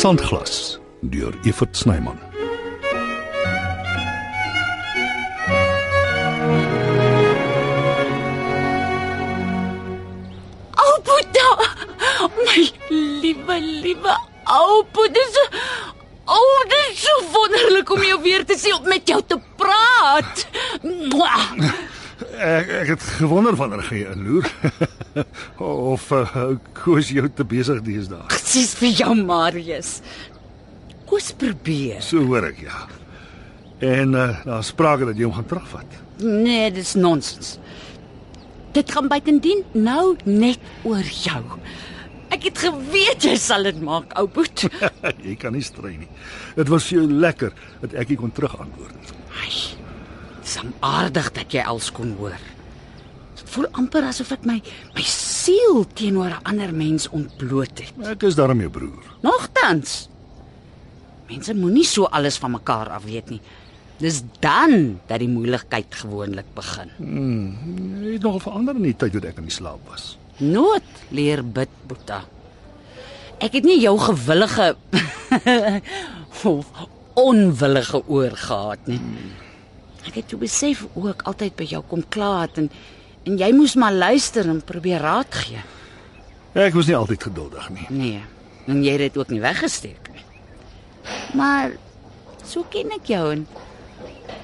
Sandglas deur Evert Snyman. Ou Boeta. My liewe, liewe ou Boeta. Oh, dit is so wonderlik om jou weer te sien om met jou te praat. Mwah. Ek ek het gewonder wanneer gaan jy inloer. of uh, koes jou te besig deesdae. Presies vir jou Marius. Koos probeer. So hoor ek ja. En uh, daar sprake dat jy hom gaan terugvat. Nee, dis nonsens. Dit gaan buitendien nou net oor jou. Ek het geweet jy sal dit maak, ou boet. jy kan nie strei nie. Dit was vir jou lekker dat ek nie kon terugantwoord. Ai. Dis aardig dat jy als kon hoor. Dit voel amper asof ek my my siel teenoor 'n ander mens ontbloot het. Ek is daarom jou broer. Nogtans. Mense moenie so alles van mekaar af weet nie. Dis dan dat die moeilikheid gewoonlik begin. Jy het nogal verander in die tyd toe ek in die slaap was. Nood leer bid, Boeta. Ek het nie jou gewillige of onwillige oor gehad nie. Ek het toe besef hoe ek altyd by jou kom kla het en en jy moes maar luister en probeer raad gee. Ek was nie altyd geduldig nie. Nee, en jy het dit ook nie weggesteek nie. Maar so ken ek jou en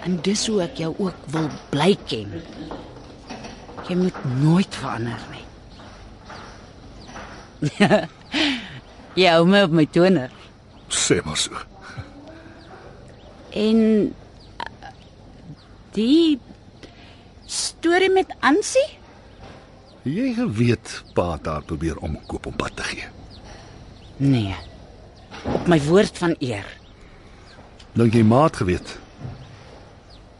en dis hoe ek jou ook wil bly ken. Jy moet nooit verander nie. jy hou my op my toner. Sê maar so. En die storie met Ansie? Jy geweet pa het haar probeer omkoop om pad te gee. Nee. Op my woord van eer. Dink jy maat geweet?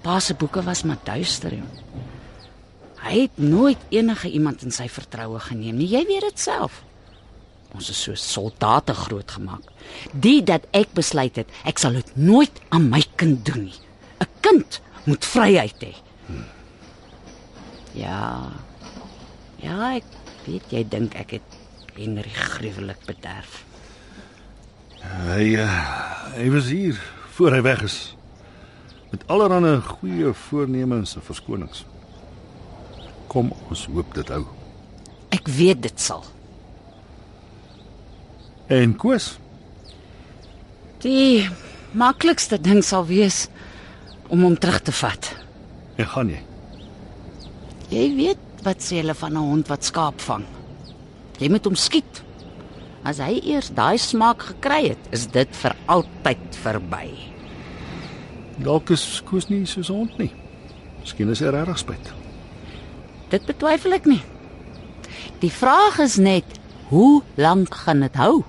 Pa se boeke was maar duister. Jong. Hy het nooit enige iemand in sy vertroue geneem nie. Jy weet dit self. Ons is so soldate grootgemaak. Die dat ek besluit het ek sal dit nooit aan my kind doen nie. 'n Kind moet vryheid hê. Hmm. Ja. Ja, ek weet jy dink ek het Henry gruwelik bederf. Hy uh, hy was hier voor hy weg is. Met allerlei goeie voornemens en verskonings. Kom ons hoop dit hou. Ek weet dit sal. En Koos, Die maklikste ding sal wees om hom terug te vat. en gaan jy? Jy weet wat sê hulle van 'n hond wat skaap vang. Jy moet hom skiet. As hy eers daai smaak gekry het, is dit vir altyd verby. Dalk is Koos nie so gesond nie. Miskien is hy regtig spyt. Dit betwyfel ek nie. Die vraag is net, hoe lank gaan dit hou?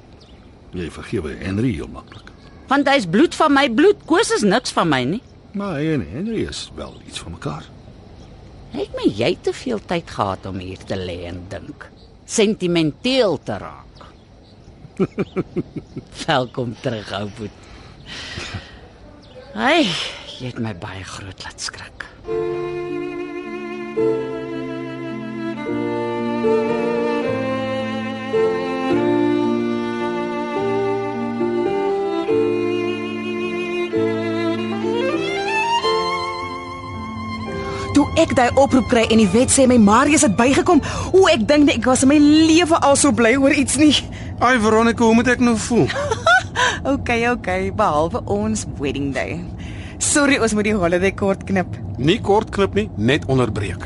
Jy vergewe Henry heel maklik. Want hy's bloed van my bloed, Koos is niks van my nie. Maar hy en Henry is wel iets van mekaar. Het my jy te veel tyd gehad om hier te lê en dink, sentimenteel te raak. Welkom terug, ou boet. Ai, jy het my baie groot laat skrik. Toe ek daai oproep kry en die wet sê my Marius het bygekom, o ek dink nie ek was in my lewe al so bly oor iets nie. Ai Veronica, hoe moet ek nou voel? OK, OK, behalwe ons wedding day. Sorry, ons moet die holiday kort knip. Nie kort knip nie, net onderbreek.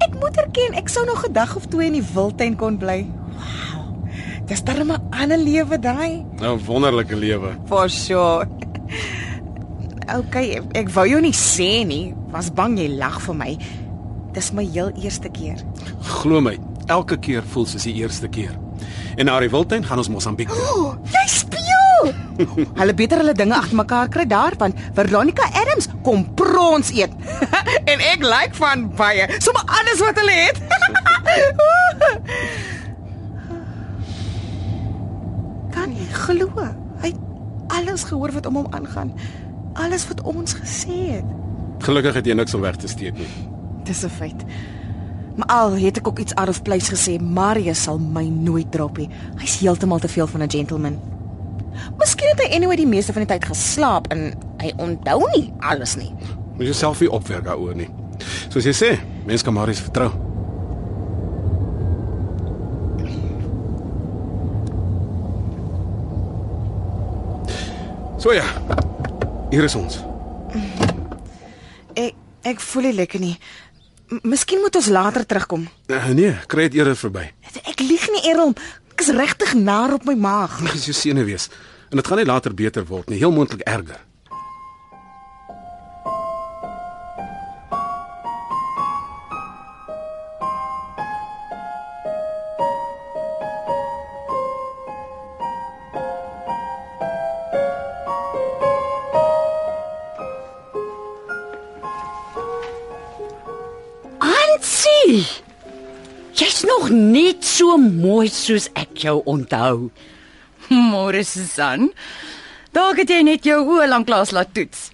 Ek moet erken, ek sou nog 'n dag of twee in die wildtuin kon bly. Wow. Dis darem 'n ander lewe daai. 'n Wonderlike lewe. For sure. OK, ek, ek wou jou nie sê nie, was bang jy lag vir my. Dis my heel eerste keer. Glo my, elke keer voel soos die eerste keer. En na die wildtuin gaan ons Mosambiek toe. Oh, jy speel. hulle beter hulle dinge agter mekaar kry daar want Veronica Adams kom prons eet. en ek like van baie. Sommige alles wat hulle het. kan jy glo? Hy het alles gehoor wat om hom aangaan. Alles wat ons gesê het. Gelukkig het jy niks om weg te steek nie. Dis 'n feit. Maar al het ek ook iets out of place gesê, Marius sal my nooit drop nie. Hy's heeltemal te veel van 'n gentleman. Miskien het hy anyway die meeste van die tyd geslaap en hy onthou nie alles nie. Moet jouself nie opwerk daaroor nie. Soos jy sê, mense kan Marius vertrou. So ja. Hier is ons. Ek ek voel nie lekker nie. Miskien moet ons later terugkom. Uh, nee, kry dit eerder verby. Ek lieg nie Errol. Ek is regtig naar op my maag. Dis jou senuwees. En dit gaan nie later beter word nie, heel moontlik erger. Mooi soos ek jou onthou. Môre Susan. Dalk het jy net jou oë lanklaas laat toets.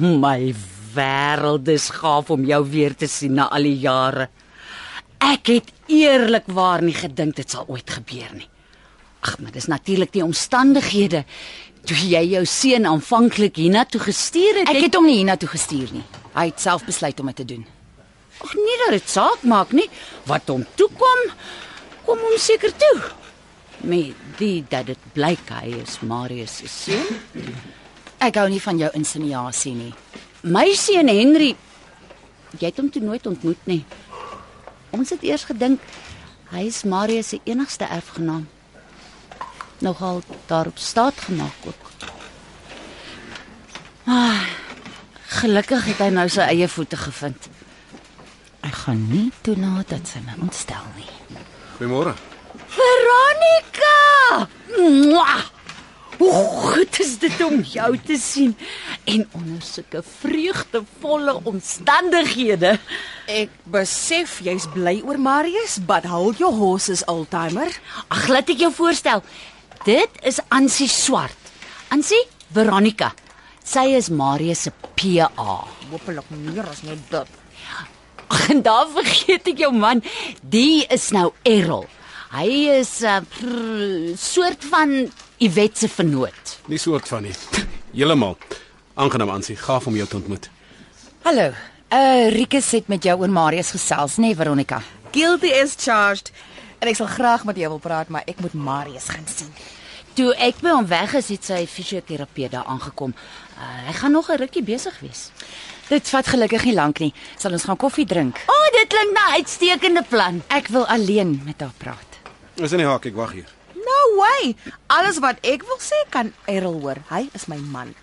My wêreld is gaaf om jou weer te sien na al die jare. Ek het eerlikwaar nie gedink dit sal ooit gebeur nie. Ag, maar dis natuurlik die omstandighede. Toe jy jou seun aanvanklik hiernatoe gestuur het, Ek het het hom nie hiernatoe gestuur nie. Hy het self besluit om dit te doen. Ag nee, dat dit saak maak nie. Wat hom toe kom, hom seker toe. Met die dat dit blyk hy is Marius se seun. Ek hou nie van jou insinuasie nie. My seun Henry, jy het hom toe nooit ontmoet nie. Ons het eers gedink hy is Marius se enigste erfgenaam. Nogal daarop staat gemaak ook. Ah, gelukkig het hy nou sy eie voete gevind. Ek gaan nie toelaat dat sy my ontstel nie. Goeiemôre. Veronica! Mwah! Hoe goed is dit om jou te sien en onder sulke vreugdevolle omstandighede. Ek besef jy's bly oor Marius, but hold your horses, oldtimer. Ag, laat ek jou voorstel. Dit is Ansie Swart. Ansie Veronica. Sy is Marius se PA. Hoopelik meer as net dit. Ag, en daar vergeet ek jou man. Die is nou Errol. Hy is 'n uh, soort van Iwet se vernoot. Nie soort van nie. Heeltemal. Aangenaam aansien, gaaf om jou te ontmoet. Hallo. Uh Rikus het met jou oor Marius gesels, nê nee, Veronica? Guilty is charged. En ek sal graag met jou wil praat, maar ek moet Marius gaan sien. Toe ek by hom weg is, het sy fisioterapeut daar aangekom. Uh, hy gaan nog 'n rukkie besig wees. Dit vat gelukkig nie lank nie. Sal ons gaan koffie drink? O, oh, dit klink na 'n uitstekende plan. Ek wil alleen met haar praat. Is in die hak, ek wag hier. No way. Alles wat ek wil sê kan Errol hoor. Hy is my man.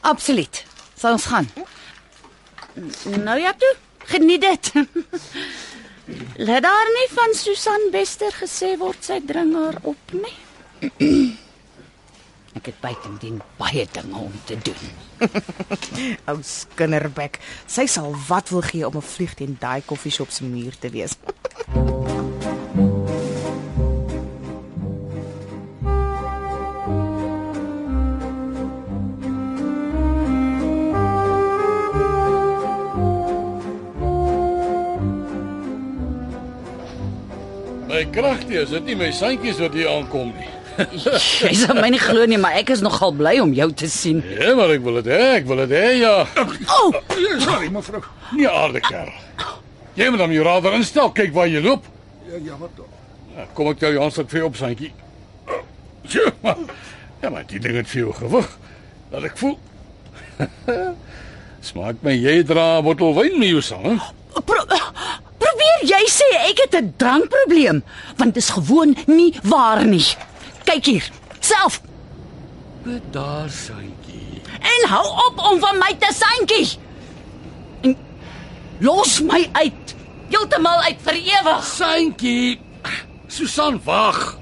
Absoluut. Sal ons gaan? Nou ja toe, geniet dit. Laat daar nie van Susan Bester gesê word sy dring haar op nie. Ek het buitendien baie dinge om te doen. Ou skinnerbek. Sy sal wat wil gee om 'n vlieg teen daai koffieshop se muur te wees. My kragte is dit nie my sandjies wat hier aankom nie. Jy sal my nie glo nie, maar ek is nogal bly om jou te sien. Ja, maar ek wil dit hê, ek wil dit hê ja. Oh, Sorry, mevrou. Nie aarde kerel. Jy moet hom jou radar instel, kyk waar jy loop. Ja, ja, wat? Ja, kom ek tel jou aansluit vir op sandjie. Ja, maar, ja, maar die ding het veel gewig. Laat ek voel. Smaak my jy dra 'n bottel wyn met jou sang, hè? pro probeer jy sê ek het 'n drankprobleem, want dit is gewoon nie waar nie. Kyk hier, self Dit daar sandjie. en hou op om van my te sandjie. En los my uit. Heeltemal uit vir ewig. Sandjie. Susan, wag.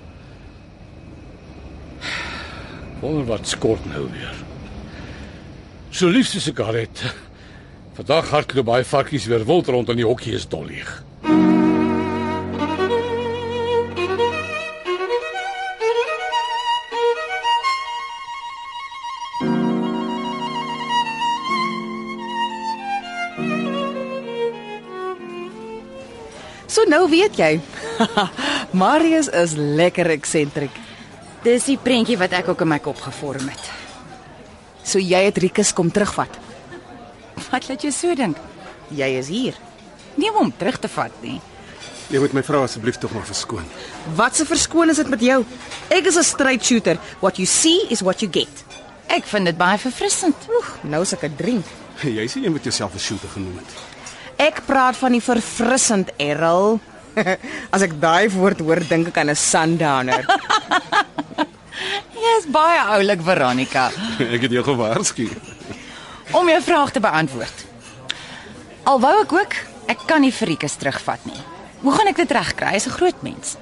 Wonder wat skort nou weer. So lief soos ek haar het. Vandag hardloop baie varkies weer wild rond in die hokkie is dol nou weet jy. Marius is lekker eksentrik. Dis die prentjie wat ek ook in my kop gevorm het. So jy het Rikus kom terugvat. Wat laat jou so dink? Jy is hier. Nie om hom terug te vat nie. Jy moet my vrou asseblief tog maar verskoon. Wat 'n verskoon is dit met jou? Ek is 'n straight shooter. What you see is what you get. Ek vind dit baie verfrissend. Oeg, nou is ek 'n drink. Jy sê jy moet jouself 'n shooter genoem het. Ek praat van die verfrissend, Errol. As ek daai woord hoor, dink ek aan 'n sundowner. Jy is baie oulik, Veronica. Ek het jou gewaarsku. Om jou vraag te beantwoord. Al wou ek ook, ek kan nie Frikus terugvat nie. Hoe gaan ek dit regkry? Hy's 'n groot mens.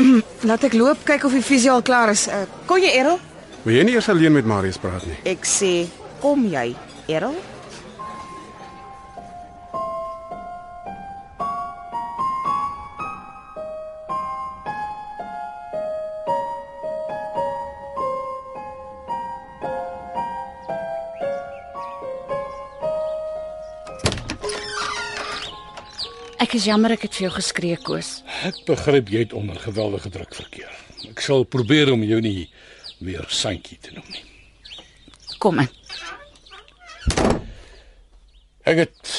Laat ek loop kyk of die fisio al klaar is. Uh, kon jy, Errol? Wil jy nie eers alleen met Marius praat nie? Ek sê, kom jy, Errol? Ek is jammer ek het vir jou geskree, Koos. Ek begryp jy het onder geweldige druk verkeer. Ek sal probeer om jou nie weer Santjie te noem nie. Kom in. Ek het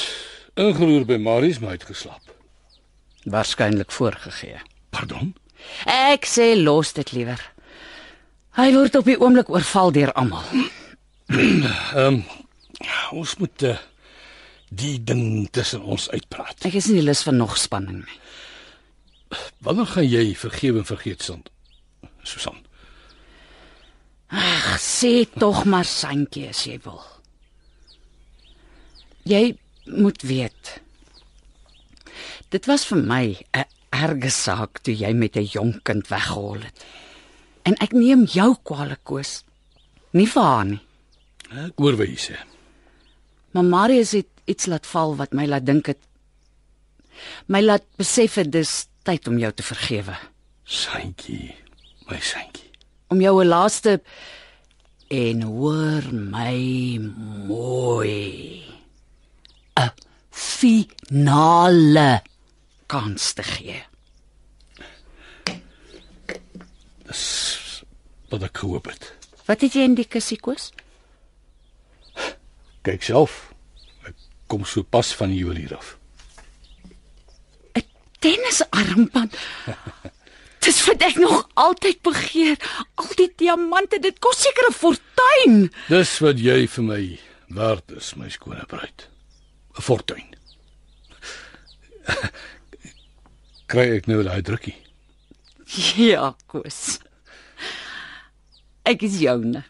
ingeroer by Marius my uitgeslaap. Waarskynlik voorgegee. Pardon? Ek sê los dit liewer. Hy word op die oomblik oorval deur almal. Ons moet uh, die ding tussen ons uitpraat. Ek is nie lus vir nog spanning nie. Wanneer gaan jy vergewe en vergeet sond? Susan. Ag, sê tog maar Santjie as jy wil. Jy moet weet. Dit was vir my 'n erge saak toe jy met 'n jonk kind weggehol het. En ek neem jou kwaliek koes. Nie vir haar nie. Ek hoor wat jy sê. Maar Marius het iets laat val wat my laat dink het my laat besef het dis tyd om jou te vergewe. Santjie, my Santjie. Om jou 'n laaste en hoor my mooi 'n finale kans te gee. Dis wat ek gehoop het. Wat het jy in die kussie koes? Kyk self. Kom so pas van die juwelier af. 'n Tennisarmband. Dis wat ek nog altyd begeer. Al die diamante, dit kos seker 'n fortuin. Dis wat jy vir my werd is, my skone bruid. 'n Fortuin. Kry ek nou daai drukkie? Ja, koes. Ek is joune.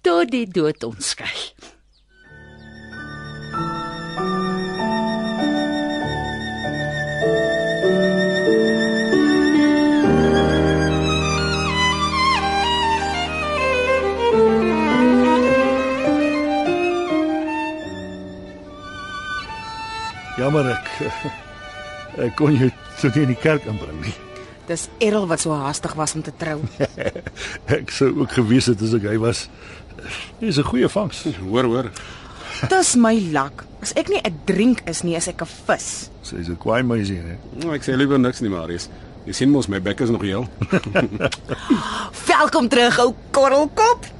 Tot die dood ons skei. Jammer ek ek kon jou tot nie in die kerk inbring nie. Dis Errol wat so haastig was om te trou. Ek sou ook gewees het as ek hy was. Dis 'n goeie vangs. Hoor, hoor. Dis my lak. As ek nie 'n drink is nie, is ek 'n vis. Sy's 'n kwaai meisie, hè. Nou, ek sê liewer niks nie, Marius. Jy sien mos my bek is nog heel. Welkom terug, ou korrelkop.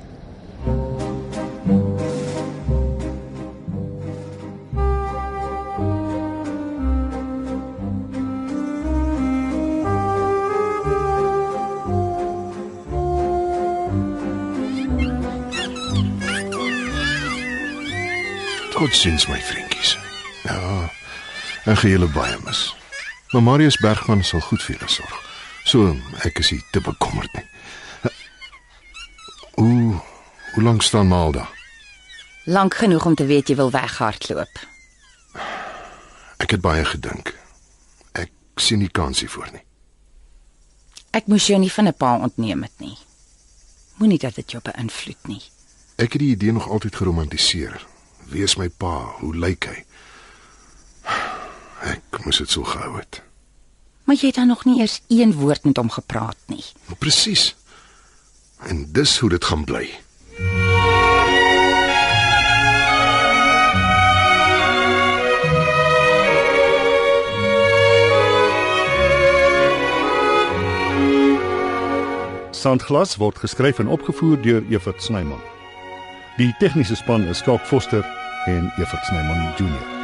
Totsiens my vriendjies. Ja, ek gaan julle baie mis. Maar Marius Bergman sal goed vir julle sorg. So ek is nie te bekommerd nie. Hoe hoe lank staan Maal daar? Lank genoeg om te weet jy wil weghardloop. Ek het baie gedink. Ek sien nie kans hiervoor nie. Ek moes jou nie van 'n pa ontneem het nie. Moenie dat dit jou beïnvloed nie. Ek het die idee nog altyd geromantiseer. Wie is my pa? Hoe lyk hy? Ek moes dit so gehou het. Maar jy het dan nog nie eers een woord met hom gepraat nie. Presies. En dis hoe dit gaan bly. Sandglas word geskryf en opgevoer deur Evert Snyman. Die tegniese span is Skalk Foster en Evert Snyman Junior.